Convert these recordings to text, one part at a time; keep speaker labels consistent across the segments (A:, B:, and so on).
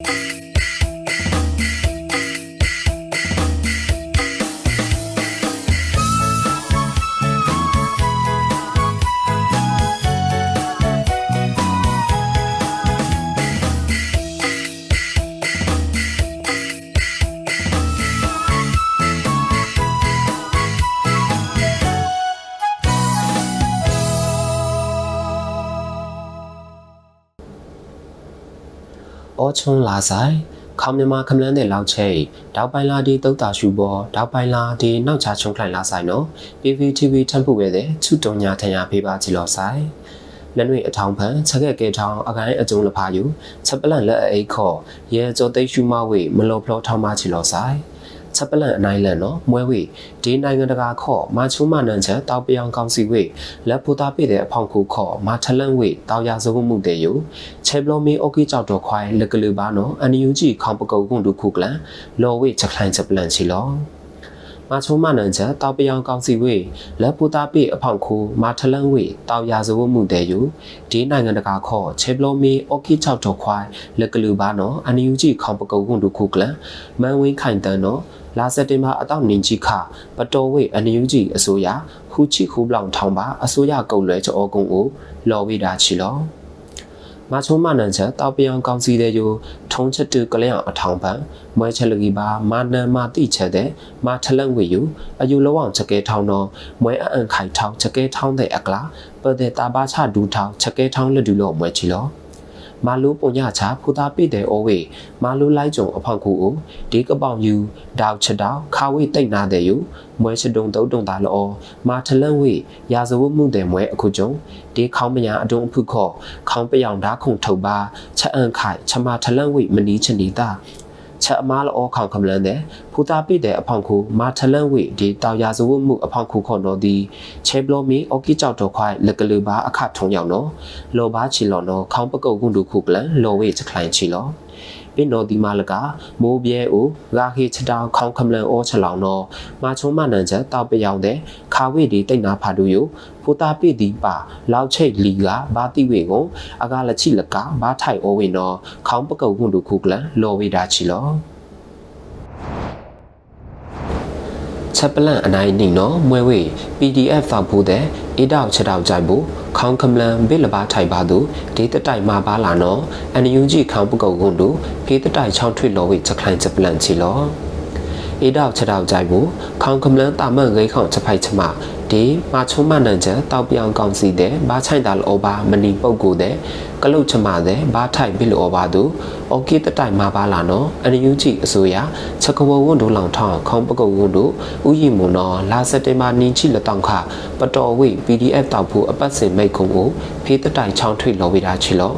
A: Música အောချုံလာဆိုင်ခေါမြမခမလန်းတဲ့လောက်ချိတ်တောက်ပိုင်လာဒီတုတ်တာရှူပေါ်တောက်ပိုင်လာဒီနောက်ချချုံခလိုက်လာဆိုင်နော် PPTV ထပ်ဖို့ပဲတဲ့ချူတုံညာထညာဖေးပါချီလောဆိုင်လက်နွေအထောင်ဖန်ချက်ခဲ့ကဲထောင်းအကိုင်းအကျုံလဖာယူချက်ပလန့်လက်အိတ်ခေါ်ရဲကျော်သိရှူမဝေမလောဖလောထောင်းမချီလောဆိုင် ချက်ပလန့်အနိုင်လန်နော်မွဲဝေဒီနိုင်ငံတကာခေါ်မာချုံမနန်ချက်တောက်ပြောင်ကောင်းစီဝေလက်ဖူတာပြည့်တဲ့အဖောင်ခုခေါ်မာထလန့်ဝေတောက်ရစုံမှုတဲ့ယူချေဘလိုမီအိုကီကြောက်တော့ခွိုင်လက်ကလူပါနော်အန်ယူဂျီခေါင်ပကုတ်ကွန်ဒုခုကလန်လော်ဝေချက်ခိုင်ချက်ပလန့်ချီလောမာချုံမနန်ချက်တောက်ပြောင်ကောင်းစီဝေလက်ပူတာပြည့်အဖောင်ခုမာထလန့်ဝေတောက်ရစုံမှုတဲ့ယူဒီနိုင်ငံတကာခေါ်ချေဘလိုမီအိုကီကြောက်တော့ခွိုင်လက်ကလူပါနော်အန်ယူဂျီခေါင်ပကုတ်ကွန်ဒုခုကလန်မန်ဝင်းခိုင်တန်နော် လာစက်တင်ဘာအတော့နင်ကြီးခပတော်ဝေအန်ယူဂျီအစိုးရဟူချီခူဘလောင်ထောင်းပါအစိုးရကုတ်လွဲချောကုံကိုလော်ဝေတာချီလောမာချုံမနန်ချက်တောက်ပြောင်ကောင်းစီတဲ့ယိုထုံးချက်တူကလျောင်အထောင်ပန်မွဲချက်လကီပါမာနန်မာတိချက်တဲ့မာထလန့်ဝေယူအယူလောအောင်ချက်ကဲထောင်းတော့မွဲအအန်ခိုင်ထောင်းချက်ကဲထောင်းတဲ့အကလာပတဲ့တာဘာချဒူထောင်းချက်ကဲထောင်းလက်ဒူလို့မွဲချီလော မာလူပုံညချဖူတာပိတဲ့အိုဝေမာလူလိုက်ကြုံအဖောက်ခုကိုဒီကပောင်ယူဒေါက်ချက်တောက်ခါဝေတိတ်နာတဲ့ယူမွဲချတုံတုံတုံတာလောမာထလန့်ဝေရာဇဝမှုတဲ့မွဲအခုကြုံဒီခေါင်းမညာအတုံအဖုခော့ခေါင်းပယောင်ဓာခုံထုတ်ပါချက်အန်ခိုင်ချမထလန့်ဝေမနီးချနီတာ ချက်အမားလောခေါင်ခမလန်တဲ့ဖူတာပိတဲ့အဖောင်ခုမာထလန့်ဝေဒီတောင်ရာဇဝမှုအဖောင်ခုခေါ်တော့ဒီချေဘလိုမီအော်ကီကြောက်တော့ခွိုင်လက်ကလူပါအခထုံရောက်နော်လောဘာချီလောနော်ခေါင်းပကုတ်ကုတုခုကလန်လောဝေချခိုင်ချီလော ပင်တော်ဒီမာလကမိုးပြဲအိုဂါခေချတောင်ခေါင်ခမလန်အောချလောင်တော့မာချုံမနန်ချက်တောက်ပယောင်တဲ့ခါဝေဒီတိတ်နာဖာတူယိုဖိုတာပိဒီပါလောက်ချိတ်လီကဘာတိဝေကိုအကလချိလကဘာထိုင်အိုဝေနော်ခေါင်းပကုတ်ကုတုခုကလန်လောဝေတာချီလော ချက်ပလန့်အနိုင်နေနော်မွဲဝေ PDF ဖောက်ဖို့တဲ့အေးတောက်ချက်တောက်ကြိုက်ဖို့ခေါင်ကမလန်ဘေးလဘာထိုင်ပါသူဒေတတိုက်မှာပါလာနော်အန်ယူဂျီခေါင်ပုကုတ်ကွန်တို့ဖေးတတိုက်ချောင်းထွေလော်ဝေချက်ခိုင်ချက်ပလန့်ချီလောအေးတောက်ချက်တောက်ကြိုက်ဖို့ခေါင်ကမလန်တာမန်ဂိခေါင်ချက်ဖိုက်ချမ ဒီမာချုံမနန်ချက်တောက်ပြောင်ကောင်းစီတဲ့ဘာချိုင်တာလောဘာမနီပုတ်ကိုတဲ့ကလုတ်ချမတဲ့ဘာထိုင်ဘီလောဘာသူအော်ကီတတိုင်မှာပါလာနော်အန်ယူဂျီအစိုးရချက်ကဝဝွန်းဒိုလောင်ထောင်းခေါင်းပကုတ်ဝွန်းတို့ဥယီမွန်နော်လာစက်တင်ဘာနင်းချီလတောင်ခပတော်ဝိ PDF တောက်ဖို့အပတ်စင်မိတ်ခုံကိုဖေးတတိုင်ချောင်းထွေလော်ဝေတာချီလော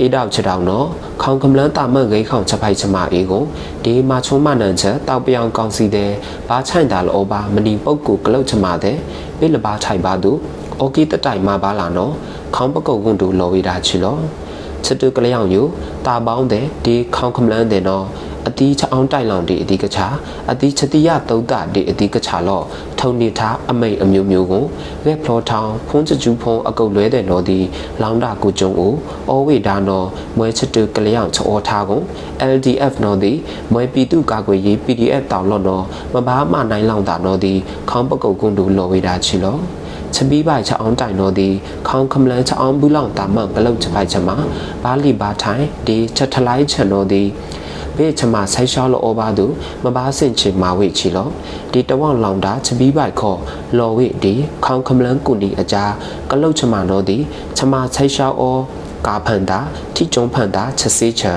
A: အေးတောက်ချက်တောင်နော်ခေါင်ကမလန်တာမန်ဂိခေါင်ချက်ဖိုက်ချမအေကိုဒီမာချုံမနန်ချက်တောက်ပြောင်ကောင်းစီတဲ့ဘာချိုင်တာလောဘာမနီပုတ်ကိုကလုတ်ချမတဲ့ပိလဘာထိုင်ပါသူအော်ကီတတိုင်မှာပါလာနော်ခေါင်းပကုတ်ကွန်းတို့လော်ဝေတာချီလောချတူကလျောင်ယူတာပေါင်းတဲ့ဒီခေါင်ကမလန်တဲ့နော် အတီးချအောင်တိုက်လောင်ဒီအတီးကချာအတီးချတိယတုတ်တာဒီအတီးကချာလော့ထုံနေထားအမိတ်အမျိုးမျိုးကိုရက်ဖလောထောင်းဖုံးချကျူးဖုံးအကုတ်လွဲတဲ့နော်ဒီလောင်းတာကိုကျုံကိုအောဝေဒါနော်မွဲချတူကလျောင်ချောထားကို LDF နော်ဒီမွဲပီတုကာကွယ်ရေး PDF တောင်လော့နော်မဘာမနိုင်လောင်တာနော်ဒီခေါင်းပကုတ်ကွန်းတူလော်ဝေတာချီလောချပီးပိုင်ချအောင်တိုင်တော့ဒီခေါင်ခမလန်ချအောင်ဘူးလောင်တာမန်ကလုတ်ချပိုင်ချမှာဘာလီဘာထိုင်ဒီချက်ထလိုက်ချန်တော့ဒီ ဘေချမဆိုင်ရှောလောဘာသူမဘာစင်ချေမာဝိချီလောဒီတဝောင်လောင်တာချပီးပိုင်ခေါ်လော်ဝိဒီခေါင်ခမလန်ကုနီအကြာကလုတ်ချမတော့ဒီချမဆိုင်ရှောအောကာဖန်တာထိကျုံဖန်တာချက်စေးချံ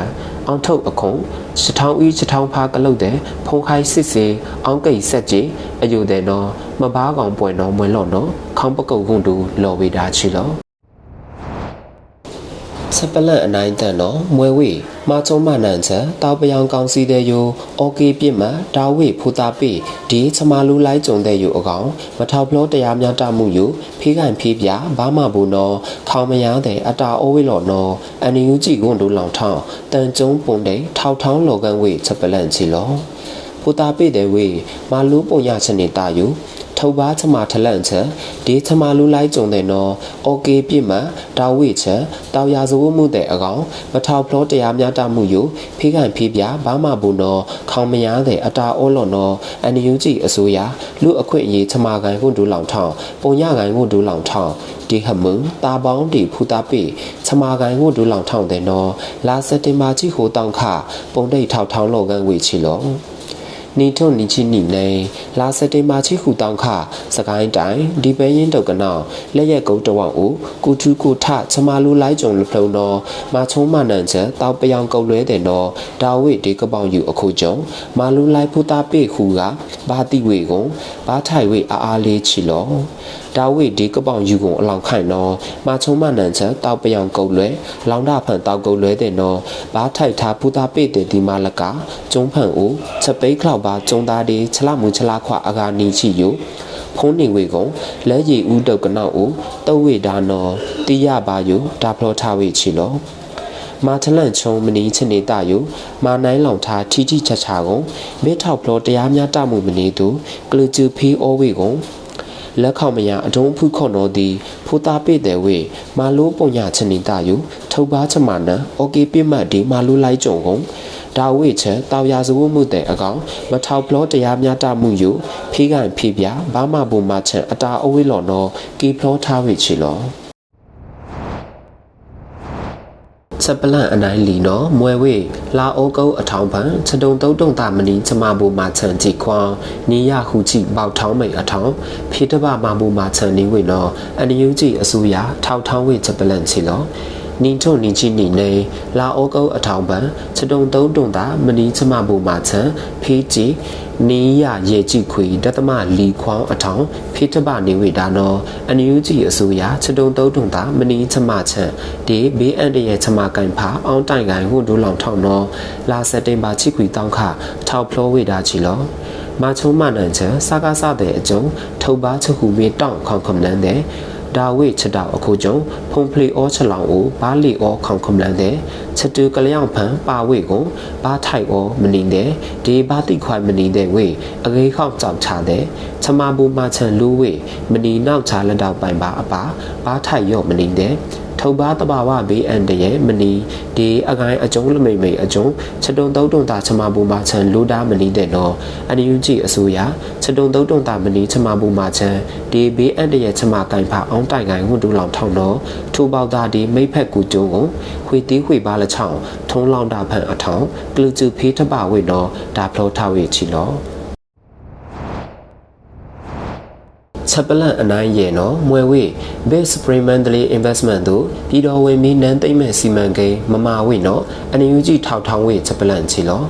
A: အောင်ထုတ်အခုံရှထောင်းဤရှထောင်းဖားကလုတ်တဲ့ဖုံခိုင်းစစ်စေအောင်ကိတ်ဆက်ကြီးအယူတဲ့နော်မဘာကောင်ပွင့်နော်မွင်လော့နော်ခေါင်းပကုတ်ကွန်တူလော်ဝေတာချီလော စပလန့်အနိုင်တန်တော့မွဲဝေမာချုံမနန်ချက်တောက်ပြောင်ကောင်းစီတဲ့ယိုအော်ကေပြစ်မဒါဝေဖူတာပေဒီချမလူလိုက်ကြုံတဲ့ယိုအကောင်မထောက်ဖလို့တရားများတမှုယိုဖေးကန်ဖေးပြဘာမှဘူးနော်ခေါမရတဲ့အတာအိုးဝေလော်နော်အန်ယူကြည့်ကွန်တို့လောင်ထောင်းတန်ကျုံပုံတဲ့ထောက်ထောင်းလော်ကန်ဝေစပလန့်ချီလောဖူတာပေတဲ့ဝေမာလူပုံရချနေတာယို ထုတ်ပါချမထလန့်ချံဒေချမလူလိုက်ကြုံတဲ့နော်အိုကေပြစ်မှတာဝေချံတောင်ရစဝမှုတဲ့အကောင်မထောက်ဖလောတရားများတမှုယိုဖေးကန်ဖေးပြဘာမှဘူးနော်ခေါင်မရတဲ့အတာအောလွန်နော်အန်ယူဂျီအစိုးရလူအခွင့်အရေးချမကန်ကွန်ဒူလောင်ထောင်းပုံရကန်ကွန်ဒူလောင်ထောင်းဒီဟမုံတာပေါင်းတီဖူတာပေချမာကန်ကိုဒူလောင်ထောင်းတဲ့နော်လာစက်တင်ဘာကြီးဟိုတောင်ခပုံတိတ်ထောက်ထောင်းလောကန်ဝေချီလော နီထုံနီချီနီနေလာစတေမာချီခုတောင်းခစကိုင်းတိုင်ဒီပဲရင်တုတ်ကနောင်လက်ရက်ကုန်းတဝောက်ဦးကုထူကုထချမလူလိုက်ကြုံလဖုံတော်မာချုံးမနန်ချက်တောက်ပယောင်ကုတ်လွဲတဲ့နော်ဒါဝိဒီကပောင်ယူအခုကြုံမာလူလိုက်ဖူတာပေခုကဘာတိဝေကုံဘာထိုင်ဝေအားအားလေးချီလော ဒါဝိဒီကပောင်ယူကုံအလောင်ခိုင်နော်မာချုံးမနန်ချက်တောက်ပယောင်ကုတ်လွဲလောင်ဒဖန်တောက်ကုတ်လွဲတဲ့နော်ဘာထိုက်ထားဖူတာပေတဲ့ဒီမာလကကျုံဖန်ဦးချက်ပိတ်ခလောက်ပါကျုံသားဒီချလမှုချလခွအကာနီချီယိုဖုံးနေဝေကုံလဲရီဦးတုတ်ကနောက်ဦးတုတ်ဝေဒါနော်တိရပါယိုဒါဖလောထားဝေချီလောမာထလန့်ချုံမနီချနေတယုမာနိုင်လောင်ထားထီထီချာချာကုန်မေထောက်ဖလောတရားများတမှုမနေသူကလူကျူဖီအိုဝေကုန် လက်ခေါမယအဒုံဖုခွန်တော်သည်ဖိုတာပေတဲ့ဝေမာလိုးပုံညာချနိတယုထုတ်ပါချမနံအိုကေပိမတ်ဒီမာလိုးလိုက်ကြုံကုန်ဒါဝိချံတောင်ရာဇဝမှုတဲ့အကောင်မထောက်ဖလောတရားများတမှုယုဖေးကန်ဖေးပြဘာမဘုံမချံအတာအဝိလော်နောကေဖလောထားဝိချီလော ချက်ပလန့်အနိုင်လီနော်မွဲဝေလာအိုကုတ်အထောင်ပန်ချက်တုံတုံတုံတာမနီချမဘူမာချန်ကြည့်ခွန်နီရခုကြည့်ပေါထောင်းမိတ်အထောင်ဖိတပမဘူမာချန်နေဝေနော်အန်ယူကြည့်အဆူရထောက်ထောင်းဝေချက်ပလန့်ချီလော နီထုံနီချီနီနေလာအိုကုတ်အထောင်ပန်ချက်တုံတုံတုံတာမနီချမဘူမာချန်ဖိကြည့်နီးရရေကြည့်ခွေတသမလီခွောင်းအထောင်ဖိတပနေဝေဒါနောအန်ယူကြည့်အစိုးရချက်တုံတုံတုံတာမနီချမချန်ဒီဘေးအန်တရဲ့ချမကန်ဖာအောင်တိုင်ကန်ဟုဒူလောင်ထောင်းနောလာစက်တင်ဘာချိခွေတောင်းခထောက်ဖလောဝေဒါချီလောမာချုံမနန်ချစကားစတဲ့အကျုံထုတ်ပါချခုဝေတောင်းခေါခမလန်းတဲ့ ဒါဝိချက်တောက်အခုကျုံဖုံဖလီအောချလောင်ကိုဘာလီအောခေါင်ခမလန်တဲ့ချက်တူကလျောင်ဖန်ပါဝိကိုဘာထိုက်အောမနင်းတဲ့ဒီဘာတိခွိုင်မနင်းတဲ့ဝေအကေးခေါကြောက်ချတဲ့ချမဘူမချန်လူဝေမနီနောက်ချလက်တော့ပိုင်ပါအပါဘာထိုက်ရော့မနင်းတဲ့ ထုတ်ပါတဘာဝဘေးအန်တရဲ့မနီဒီအကိုင်းအကျုံးလမိတ်မိတ်အကျုံးချက်တုံတုံတုံတာချမဘူမာချန်လူဒါမနီတဲ့နော်အန်ယူဂျီအစိုးရချက်တုံတုံတုံတာမနီချမဘူမာချန်ဒီဘေးအန်တရဲ့ချမကိုင်ဖာအောင်တိုင်ကိုင်ဟုဒူလောင်ထောင်းတော့ထူပေါတာဒီမိတ်ဖက်ကူကျုံကိုခွေတီးခွေပါလချောင်းထုံးလောင်တာဖန်အထောင်းကလူကျူဖေးထပဝိနော်ဒါဖလောထားဝေချီနော် ချက်ပလန့်အနိုင်ရဲ့နော်မွယ်ဝေ Base Experimentally Investment တို့ပြည်တော်ဝင်မီနန်းသိမ့်မဲ့စီမံကိန်းမမာဝေနော်အန်ယူဂျီထောက်ထောင်းဝေချက်ပလန့်ချီလော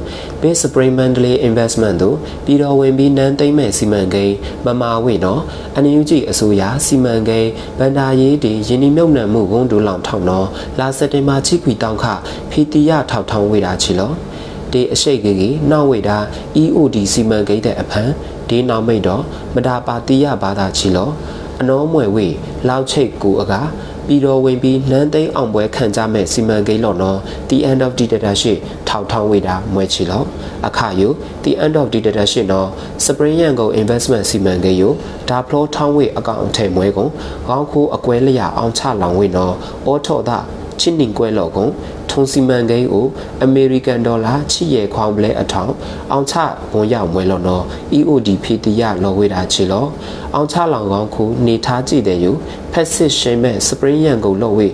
A: Base Experimentally Investment တို့ပြည်တော်ဝင်မီနန်းသိမ့်မဲ့စီမံကိန်းမမာဝေနော်အန်ယူဂျီအစိုးရစီမံကိန်းဗန္ဒာရေးတီယင်းဒီမြုပ်နှံမှုဂုံဒူလောင်ထောင်းနော်လာစက်တင်ဘာချိခွီတောင်းခဖီတီယထောက်ထောင်းဝေတာချီလောဒီအရှိတ်ကြီးကြီးနောက်ဝေတာ EOD စီမံကိန်းတဲ့အဖန် ဒီနောက်မိတ်တော့မဒါပါတိယဘာသာချီလောအနောမွယ်ဝေလောက်ချိတ်ကူအကပြည်တော်ဝင်ပြီးနန်းသိန်းအောင်ပွဲခံကြမဲ့စီမံကိန်းလော်နော် the end of dictatorship ထောက်ထောင်းဝေတာမွဲချီလောအခါယု the end of dictatorship နော် spring ရန်ကုန် investment စီမံကိန်းယုဒါဖလောထောင်းဝေအကောင့်အထည်မွဲကုန်ခေါင်းခိုးအကွဲလျအောင်ချလောင်ဝေနော်အောထော်တာ ချင်းနင်ကွဲလော်ကုန်ထုံစီမန်ကိန်းကိုအမေရိကန်ဒေါ်လာချီရဲခွောင်းပလဲအထောင်အောင်ချဝန်ရောက်မွဲလော်နော် EOD ဖီတီယလော်ဝေတာချီလောအောင်ချလောင်ကောင်းခုနေထားကြည့်တယ်ယူဖက်စစ်ရှိမဲ့စပရင်းရန်ကုန်လော်ဝေ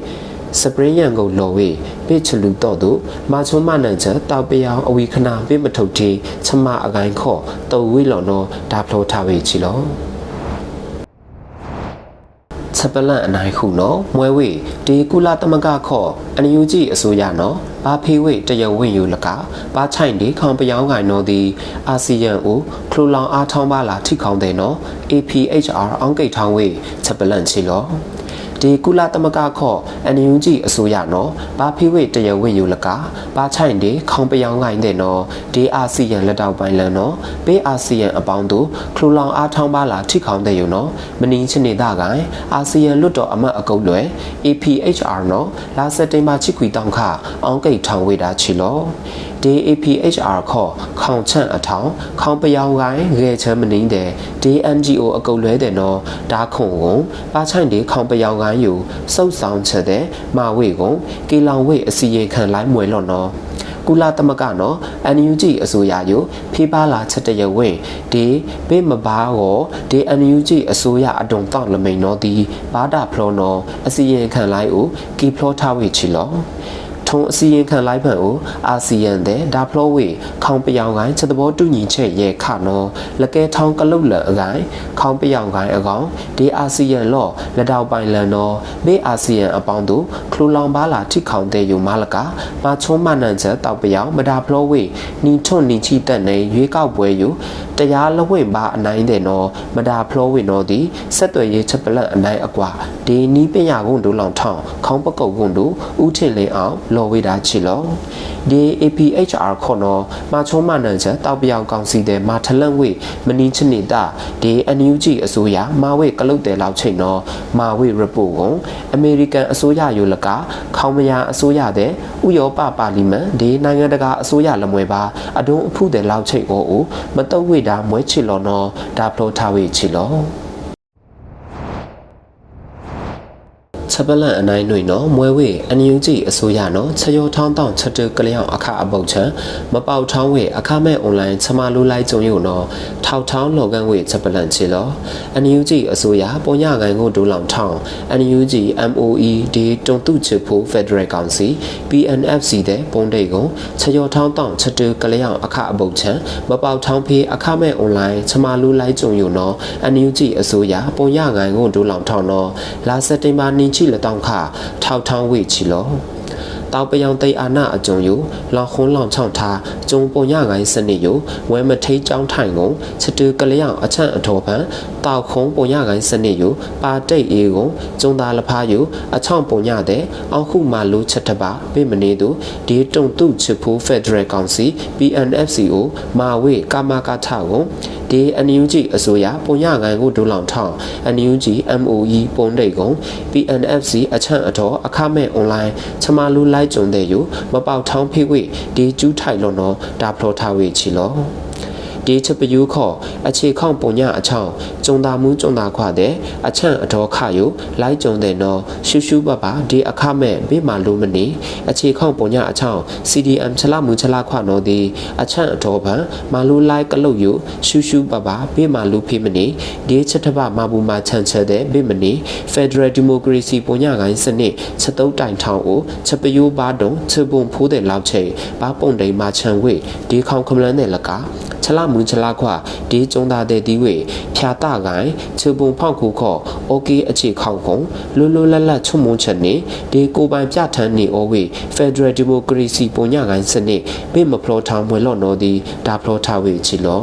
A: စပရင်ရန်ကုန်လော်ဝေပိချလူတော့သူမာချုံမနန်ချက်တောက်ပယောင်အဝီခနာပိမထုတ်တီချမအကိုင်းခော့တုံဝေလော်နော်ဒါဖလောထားဝေချီလော ချက်ပလန့်အနိုင်ခုနော်မွဲဝေဒီကုလသမဂခော့အန်ယူဂျီအစိုးရနော်ဘာဖေဝေတရဝင့်ယူလကဘာချိုင်ဒီခေါင်ပြောင်းကိုင်နော်ဒီအာဆီယံကိုခလူလောင်အားထောင်းပါလာထိခေါင်တဲ့နော် APHR အောင်ကိတ်ထောင်းဝေချက်ပလန့်ချီလော ဒီကုလသမဂ္ဂခော့အန်ယူဂျီအစိုးရနော်ဘာဖိဝေတရဝင့်ယူလကဘာချိုင်ဒီခေါင်ပြောင်းကိုင်းတဲ့နော်ဒီအာဆီယံလက်တောက်ပိုင်းလန်နော်ပေးအာဆီယံအပေါင်းတို့ခလူလောင်အားထောင်းပါလာထိခေါင်တဲ့ယူနော်မနင်းချနေတာကိုင်အာဆီယံလွတ်တော်အမတ်အကုတ်လွယ် APHR နော်လာစက်တင်ဘာချစ်ခွီတောင်ခအောင်ကိတ်ထောင်ဝေတာချီလော DAPHR ခေါ်ခေါင်ချန့်အထောင်ခေါင်ပယောင်ကိုင်းငယ်ချမ်းမနင်းတဲ့ DNGO အကုတ်လွဲတဲ့နော်ဒါခုံကိုပါချိုင်ဒီခေါင်ပယောင်ကိုင်းယူစုပ်ဆောင်ချက်တဲ့မာဝေကိုကီလောင်ဝေအစီရင်ခံလိုက်မွေလော့နော်ကုလသမဂ္ဂနော် NUG အစိုးရယူဖေးပါလာချက်တရဝင်းဒီဘေးမဘာကိုဒီ NUG အစိုးရအတုံတော့လမိန်နော်ဒီဘာဒဖလောနော်အစီရင်ခံလိုက်ဦးကီဖလောထားဝေချီလော ထုံအစီရင်ခံလိုက်ဖန်ကိုအာဆီယံတဲ့ဒါဖလောဝေခေါင်ပြောင်ကိုင်းချက်တဘောတူညီချက်ရဲ့ခနော်လကဲထောင်းကလုတ်လအကိုင်းခေါင်ပြောင်ကိုင်းအကောင်ဒီအာဆီယံလော့လက်တောက်ပိုင်လန်နော်ဘေးအာဆီယံအပေါင်းတို့ခလူလောင်ပါလာထိခေါင်တဲ့ယူမလကမချုံးမနန်ချက်တောက်ပြောင်မဒါဖလောဝေနီထွန်နီချီတက်နေရွေးကောက်ပွဲယူတရားလဝင့်ပါအနိုင်တဲ့နော်မဒါဖလောဝေနော်ဒီဆက်သွယ်ရေးချက်ပလက်အနိုင်အကွာဒီနီးပညာကုန်တို့လောင်ထောင်းခေါင်းပကုတ်ကုန်တို့ဥထင်လင်းအောင်လော်ဝေတာချီလောဒီ APHR ခေါ်နော်မချုံးမနန်ချက်တောက်ပြောင်ကောင်စီတဲ့မာထလန့်ဝေမနီချနေတာဒီ NUG အစိုးရမာဝေကလုတ်တဲ့လောက်ချိန်နော်မာဝေ report ကိုအမေရိကန်အစိုးရယူလကခေါမယာအစိုးရတဲ့ဥရောပပါလီမန်ဒီနိုင်ငံတကာအစိုးရလမွေပါအဒုံအဖုတဲ့လောက်ချိန်ကိုမတုတ်ဝေတာမွဲချီလောနော်ဒါဖလိုထားဝေချီလော ချက်ပလန့်အနိုင်နှွေနော်မွဲဝေအန်ယူဂျီအစိုးရနော်ချက်ရောထောင်းတောင်းချက်တကလျောင်အခအပုတ်ချံမပေါထောင်းဝေအခမဲ့အွန်လိုင်းချမလိုလိုက်ကြုံယူနော်ထောက်ထောင်းလော်ကန်ဝေချက်ပလန့်ချီလောအန်ယူဂျီအစိုးရပုံညကိုင်ကိုဒူလောင်ထောင်းအန်ယူဂျီ MOE ဒီတုံတုချစ်ဖို့ဖက်ဒရယ်ကောင်စီ PNFC တဲ့ပုံတိတ်ကိုချက်ရောထောင်းတောင်းချက်တကလျောင်အခအပုတ်ချံမပေါထောင်းဖေးအခမဲ့အွန်လိုင်းချမလိုလိုက်ကြုံယူနော်အန်ယူဂျီအစိုးရပုံညကိုင်ကိုဒူလောင်ထောင်းနော်လာစက်တင်ဘာနင်းချီလက်တောင်းခထောက်ထောင်းဝေချီလောတောက်ပယောင်တိတ်အာနာအကြုံယလောင်ခွန်းလောင်ချောင်းထားကျုံပုံရကိုင်းစနစ်ယဝဲမထိတ်ចောင်းထိုင်ကုန်စတူကလျောင်အချန့်အထောပံ တောက်ခုံပုံရကိုင်းစနစ်ယပါတိတ်အေကုန်ကျုံသားလဖားယအချောင်းပုံရတဲ့အောက်ခုမာလူချက်တပါပြမနေသူဒီတုံတုချဖိုးဖက်ဒရယ်ကောင်စီ PNFCO မာဝေကာမာကာထကုန်ဒီ NUG အစိုးရပုံရကိုင်းကိုဒူလောင်ထောင်း NUG MOE ပုံတိတ်ကုန် PNFC အချန့်အထောအခမဲ့အွန်လိုင်းချမလူလိုက်ကြုံတဲ့ယမပေါထောင်းဖိဝေဒီကျူးထိုင်လို့နော်ဒါဖလောထားဝေချီလော ဒီချပယူခေါ်အခြေခေါပုံညအချောင်းကျုံတာမူးကျုံတာခွတဲ့အချန့်အတော်ခယုလိုက်ကြုံတဲ့နော်ရှူရှူပပဒီအခမဲ့ဘေးမှာလိုမနေအခြေခေါပုံညအချောင်း CDM ချလာမူချလာခွနော်ဒီအချန့်အတော်ပံမာလူလိုက်ကလုတ်ယုရှူရှူပပဘေးမှာလူဖိမနေဒီချက်တပမဘူမှာချန်ချက်တဲ့ဘေးမနေ Federal Democracy ပုံညကိုင်းစနစ်ချက်တုံးတိုင်ထောင်းကိုချက်ပယိုးပါတုံချက်ပုံဖိုးတဲ့လောက်ချိန်ဘာပုံတိန်မှာချန်ဝေဒီခေါင်ခမလန်းတဲ့လက ချလာမူချလာခွဒီကျုံတာတဲ့ဒီဝေဖြာတကိုင်ချေပုံဖောက်ခုခော့โอเคအခြေခေါင်ကုံလွလွလတ်လတ်ချုံမုံချက်နေဒီကိုပိုင်ပြထန်းနေဩဝေ Federal Democracy ပုံညကိုင်းစနစ်ဘေမဖလောထောင်မွေလော့နော်ဒီဒါဖလောထားဝေချီလော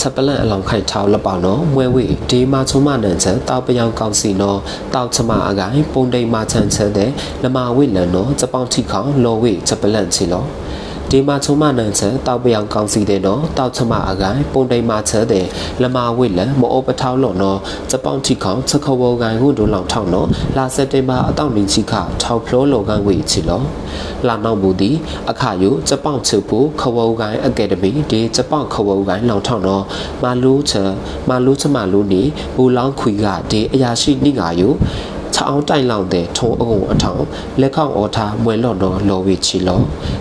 A: ချက်ပလန့်အလောင်ခိုက်ထောက်လက်ပေါနော်မွဲဝေဒီမာချုံမနန်ချက်တောက်ပယောင်ကောက်စီနော်တောက်ချမအကိုင်ပုံတိမ်မာချန်ချက်တဲ့လမဝိလန်နော်စပေါင်းထိခေါလောဝေချက်ပလန့်ချီလော ဒီမှာချုံမနန်ချက်တောက်ပြောင်ကောင်းစီတဲ့နော်တောက်ချမအကိုင်ပုံတိမ်မှာချက်တဲ့လမဝိလမောပထောက်လို့နော်စပောင်းထိခေါစခဝကန်ဟုဒုလောင်ထောက်နော်လာစက်တင်ဘာအတောက်နေချိခထောက်ဖလောလောကန်ဝေချီလောလာနောက်မူဒီအခါယုစပောင်းချဖို့ခဝကန်အကယ်ဒမီဒီစပောင်းခဝကန်လောင်ထောက်နော်မာလူးချမာလူးချမလူးနေဘူလောင်းခွေကဒီအရာရှိနိငါယု ချောင်းတိုင်လောင်တဲ့ထုံအုံအထောင်လက်ခေါအော်ထားမွဲလော့တော့လော်ဝီချီလော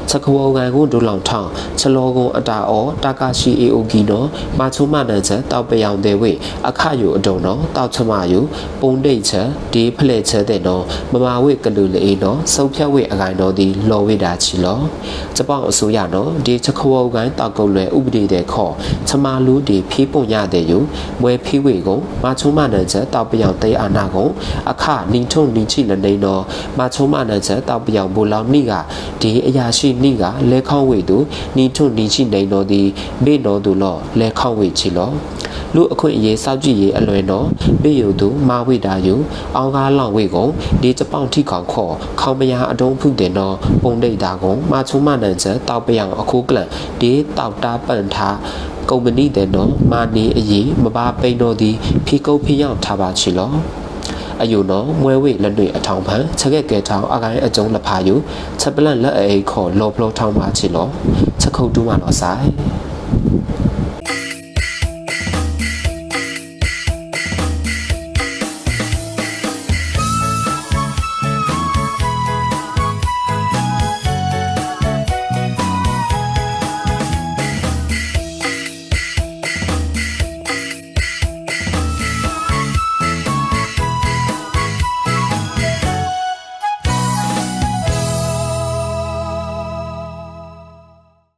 A: ချက်ခွောကန်ကိုဒူလောင်ထောင်ချလောကုံအတာအောတာကာရှိအေအိုကီနော်မာချုံမနန်ချက်တောက်ပယောင်တဲ့ဝေအခယုအတုံနော်တောက်ချမယုပုံတိတ်ချက်ဒီဖလက်ချက်တဲ့နော်မမာဝေကလူလေနော်စုပ်ဖြတ်ဝေအကိုင်တော်ဒီလော်ဝေတာချီလောချက်ပေါအစိုးရနော်ဒီချက်ခွောကန်တောက်ကုတ်လွယ်ဥပဒေတဲ့ခေါ်ချမလူဒီဖီးပုံရတဲ့ယုမွဲဖီးဝေကိုမာချုံမနန်ချက်တောက်ပယောင်တဲ့အာနာကိုအခနီထုံနီချိလနေနော်မာချုံမနန်ချက်တောက်ပြောင်ဘူလောင်နိကဒီအရာရှိနိကလဲခေါဝေသူနီထုံနီချိနေနော်ဒီဘေနော်သူလောလဲခေါဝေချီလောလူအခွင့်အရေးစောက်ကြည့်ရေးအလွယ်နော်ဘေယုသူမာဝိတာယုအောင်ကားလောင်ဝေကုန်ဒီကြပောင်ထိခေါခေါ်ခေါမယာအတုံးဖုတဲ့နော်ပုံဒိတ်တာကုန်မာချုံမနန်ချက်တောက်ပြောင်အခုကလန်ဒီတောက်တာပန်ထားကုမ္ပဏီတဲ့နော်မာနေအရေးမပါပိန်တော်သည်ဖီကုတ်ဖီရောက်ထားပါချီလော အယုနောမွဲဝေလက်တွေအထောင်ဖန်ချက်ကက်ကဲထောင်အကိုင်းအကျုံးလက်ဖာယူချက်ပလန့်လက်အိတ်ခေါ်လော်ဖလောထောင်းပါချီလောချက်ခုတ်တူးမလောဆိုင်